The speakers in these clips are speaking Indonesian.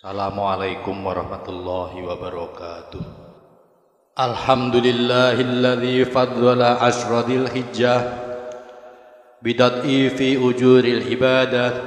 Assalamualaikum warahmatullahi wabarakatuh. Alhamdulillahilladzi faddala ashradil hijjah bidad'i fi ujuril ibadah.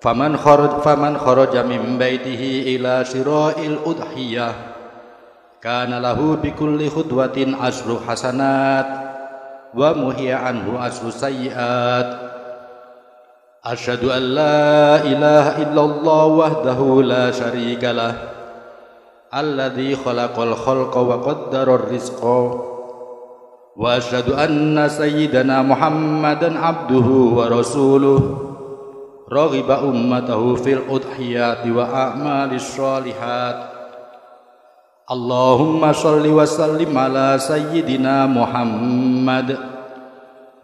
Faman kharaj faman kharaja min baitihi ila shira'il udhiyah. Kana lahu bikulli khudwatin asru hasanat wa muhiya anhu asru sayyi'at أشهد أن لا إله إلا الله وحده لا شريك له الذي خلق الخلق وقدر الرزق وأشهد أن سيدنا محمدا عبده ورسوله رغب أمته في الأضحيات وأعمال الصالحات اللهم صل وسلم على سيدنا محمد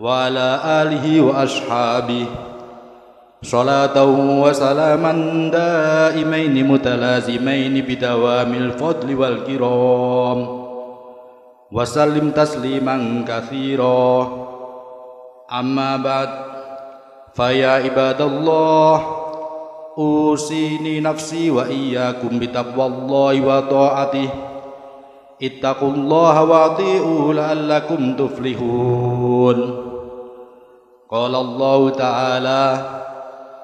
وعلى آله وأصحابه صلاة وسلاما دائمين متلازمين بدوام الفضل والكرام وسلم تسليما كثيرا أما بعد فيا عباد الله أوصيني نفسي وإياكم بتقوى الله وطاعته اتقوا الله واطيعوا لعلكم تفلحون قال الله تعالى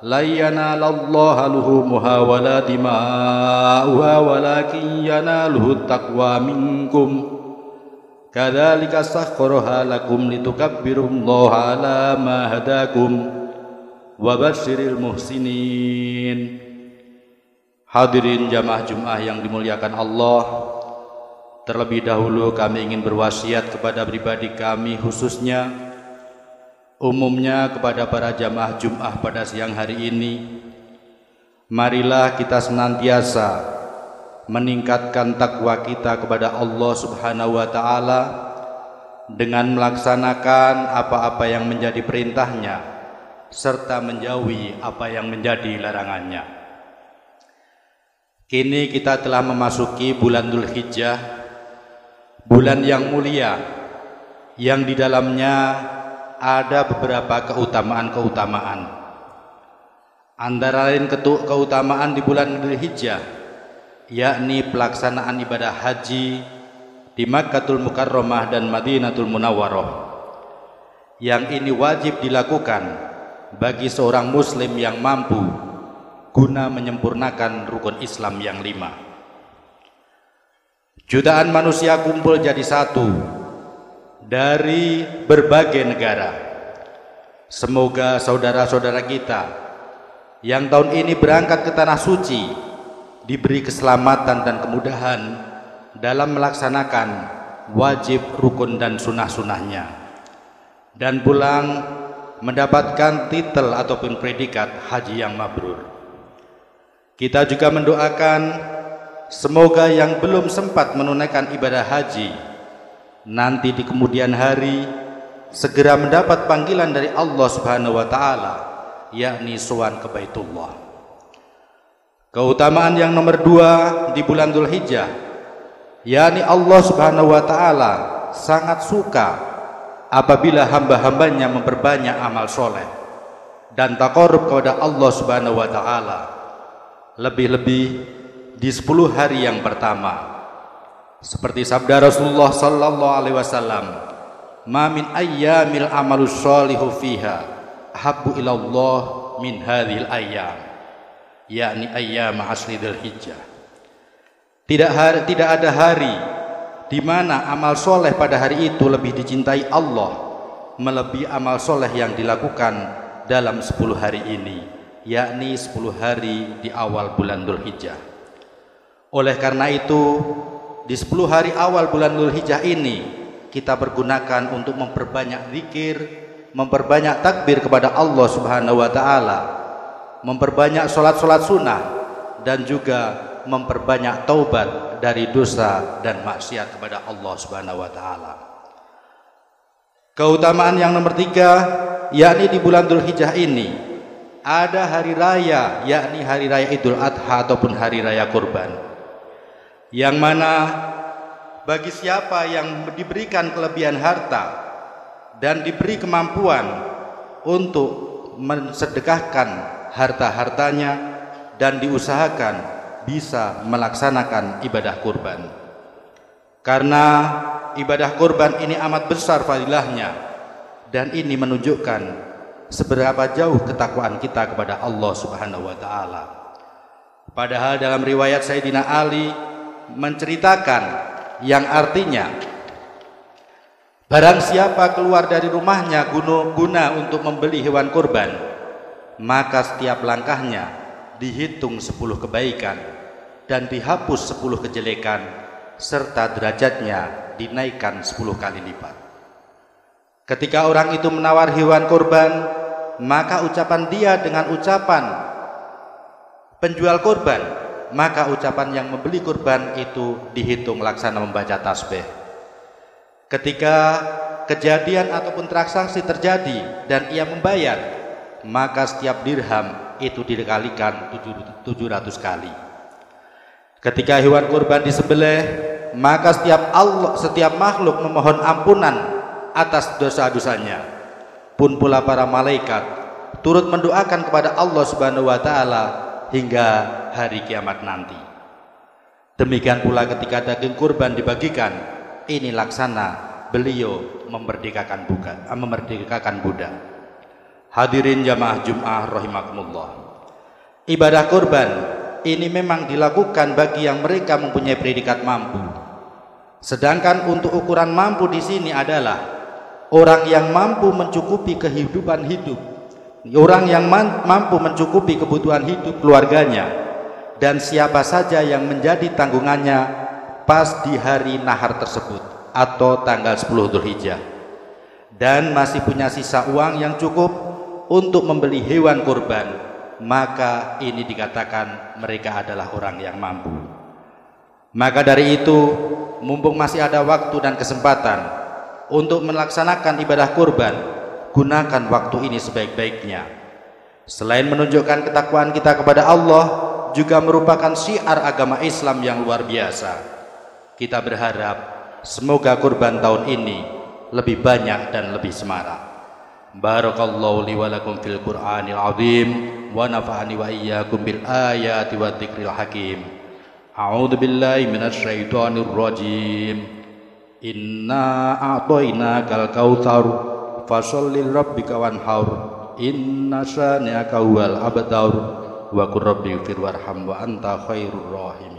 لن ينال الله لحومها ولا دماؤها ولكن يناله التقوى منكم كذلك سخرها لكم لتكبروا الله على ما هداكم وبشر المحسنين Hadirin jamaah Jum'ah yang dimuliakan Allah Terlebih dahulu kami ingin berwasiat kepada pribadi kami khususnya umumnya kepada para jamaah Jum'ah pada siang hari ini marilah kita senantiasa meningkatkan takwa kita kepada Allah Subhanahu wa taala dengan melaksanakan apa-apa yang menjadi perintahnya serta menjauhi apa yang menjadi larangannya. Kini kita telah memasuki bulan Dzulhijjah bulan yang mulia yang di dalamnya ada beberapa keutamaan-keutamaan. Antara lain keutamaan di bulan Dzulhijjah yakni pelaksanaan ibadah haji di Makkahul Mukarramah dan Madinatul Munawwarah. Yang ini wajib dilakukan bagi seorang muslim yang mampu guna menyempurnakan rukun Islam yang lima. Jutaan manusia kumpul jadi satu dari berbagai negara. Semoga saudara-saudara kita yang tahun ini berangkat ke tanah suci diberi keselamatan dan kemudahan dalam melaksanakan wajib rukun dan sunnah-sunnahnya dan pulang mendapatkan titel ataupun predikat haji yang mabrur. Kita juga mendoakan semoga yang belum sempat menunaikan ibadah haji nanti di kemudian hari segera mendapat panggilan dari Allah Subhanahu wa taala yakni sowan ke Baitullah. Keutamaan yang nomor dua di bulan Dzulhijjah yakni Allah Subhanahu wa taala sangat suka apabila hamba-hambanya memperbanyak amal soleh dan takarub kepada Allah Subhanahu wa taala lebih-lebih di 10 hari yang pertama seperti sabda Rasulullah sallallahu alaihi wasallam, "Ma min ayyamil amalus sholihu fiha habbu ila Allah min hadhil ayyam." yakni ayyam asli Dzulhijjah. Tidak hari, tidak ada hari di mana amal soleh pada hari itu lebih dicintai Allah melebihi amal soleh yang dilakukan dalam 10 hari ini yakni 10 hari di awal bulan Dzulhijjah. Oleh karena itu di 10 hari awal bulan Dzulhijjah ini kita pergunakan untuk memperbanyak zikir, memperbanyak takbir kepada Allah Subhanahu wa taala, memperbanyak salat-salat sunnah dan juga memperbanyak taubat dari dosa dan maksiat kepada Allah Subhanahu wa taala. Keutamaan yang nomor tiga, yakni di bulan Dzulhijjah ini ada hari raya, yakni hari raya Idul Adha ataupun hari raya kurban. Yang mana bagi siapa yang diberikan kelebihan harta dan diberi kemampuan untuk mensedekahkan harta-hartanya dan diusahakan bisa melaksanakan ibadah kurban. Karena ibadah kurban ini amat besar fadilahnya dan ini menunjukkan seberapa jauh ketakwaan kita kepada Allah Subhanahu wa taala. Padahal dalam riwayat Sayyidina Ali menceritakan yang artinya Barang siapa keluar dari rumahnya guna untuk membeli hewan kurban, maka setiap langkahnya dihitung sepuluh kebaikan dan dihapus sepuluh kejelekan serta derajatnya dinaikkan sepuluh kali lipat. Ketika orang itu menawar hewan kurban, maka ucapan dia dengan ucapan penjual kurban, maka ucapan yang membeli kurban itu dihitung laksana membaca tasbih Ketika kejadian ataupun transaksi terjadi dan ia membayar, maka setiap dirham itu dikalikan 700 kali. Ketika hewan kurban disembelih, maka setiap Allah, setiap makhluk memohon ampunan atas dosa-dosanya. Pun pula para malaikat turut mendoakan kepada Allah Subhanahu wa taala hingga hari kiamat nanti. Demikian pula ketika daging kurban dibagikan, ini laksana beliau memerdekakan bukan ah, memerdekakan budak. Hadirin jamaah Jum'ah rahimakumullah. Ibadah kurban ini memang dilakukan bagi yang mereka mempunyai predikat mampu. Sedangkan untuk ukuran mampu di sini adalah orang yang mampu mencukupi kehidupan hidup, orang yang mampu mencukupi kebutuhan hidup keluarganya, dan siapa saja yang menjadi tanggungannya pas di hari nahar tersebut atau tanggal 10 Dzulhijjah. Dan masih punya sisa uang yang cukup untuk membeli hewan kurban maka ini dikatakan mereka adalah orang yang mampu. Maka dari itu mumpung masih ada waktu dan kesempatan untuk melaksanakan ibadah kurban gunakan waktu ini sebaik-baiknya selain menunjukkan ketakwaan kita kepada Allah juga merupakan syiar agama Islam yang luar biasa kita berharap semoga kurban tahun ini lebih banyak dan lebih semarak. Barakallahu li wa lakum fil Qur'anil azim wa nafa'ani wa iyyakum bil ayati wa dzikril hakim. A'udzu billahi minasy syaithanir rajim. Inna a'tainakal kautsar fasholli rabbika wanhar. Inna syani'aka huwal abtar. Wa qur rabbi fir warham wa anta khairur rahim.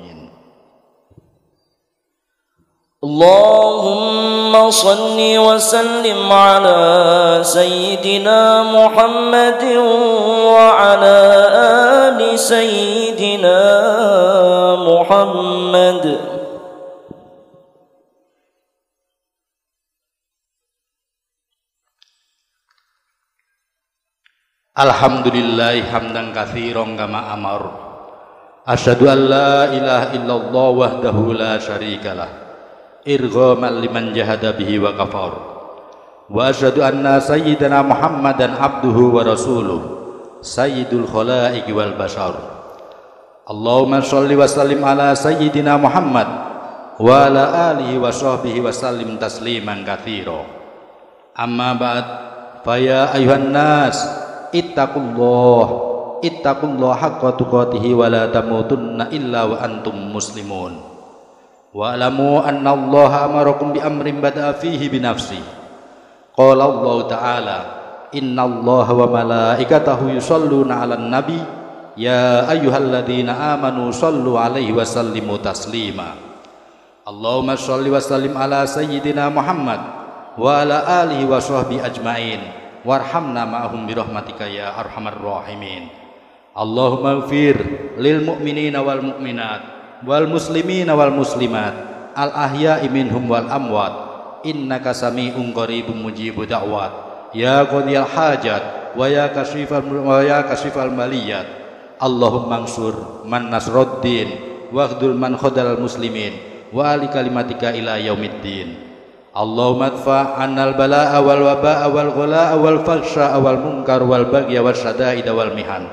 اللهم صل وسلم على سيدنا محمد وعلى آل سيدنا محمد الحمد لله Alhamdulillahi hamdan katsiran kama amar. Asyhadu an la ilaha illallah wahdahu la syarikalah. Irghaman liman jahada bihi wa kafar. Wa asyhadu anna sayyidana Muhammadan abduhu wa rasuluh. Sayyidul khalaiq wal bashar. Allahumma shalli wa sallim ala sayyidina Muhammad wa ala alihi wa sahbihi wa sallim tasliman katsira. Amma ba'd, fa ya ayuhan nas ittaqullah ittaqullah haqqa tuqatihi wa la tamutunna illa wa antum muslimun. Walamu alamu anna Allah amarakum bi amrin bada'a fihi bi nafsi. Qala Allah ta'ala inna Allah wa malaikatahu yusalluna 'alan nabi ya ayyuhalladzina amanu sallu 'alaihi wa sallimu taslima. Allahumma shalli wa sallim ala sayyidina Muhammad wa ala alihi wa sahbihi ajmain warhamna ma'ahum birahmatika ya arhamar rahimin. Allahumma gfir lil mu'minina wal mu'minat wal muslimina wal muslimat al ahya'i minhum wal amwat. Innaka sami'un qaribun mujibu da'wat. Ya qadiyal hajat wa ya kasyifal wa ya kasyifal maliyat. Allahumma ansur man nasruddin wahdul man khadal muslimin wa ali kalimatika ila yaumiddin. Allahumma adfa annal bala'a wal waba'a wal ghula'a wal fahsya'a wal munkar wal baghya wal syada'ida wal mihan.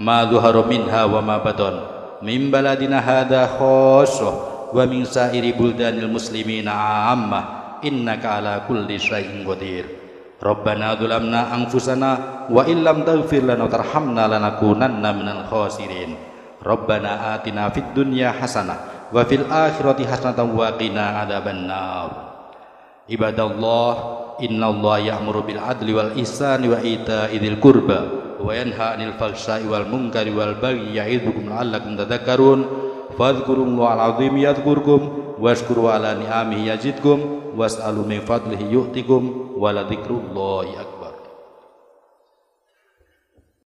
Ma dhuharu minha wa ma badon min baladina hadha khassah wa min sairi buldanil muslimina ammah. Innaka ala kulli syai'in qadir. Rabbana dzulamna anfusana wa illam taghfir lana tarhamna lanakunanna minal khasirin. Rabbana atina dunya wa fil akhirati hasanatan wa qina adzabannar. Ibadallah, innallaha ya'muru bil adli wal ihsani wa ita'i dzil qurba wa yanha 'anil fahsya'i wal munkari wal baghi ya'idzukum la'allakum tadhakkarun. Fadhkurullaha al-'azim yadhkurkum washkuru ala ni'amihi yazidkum was'alu min fadlihi yu'tikum wa la dzikrullahi akbar.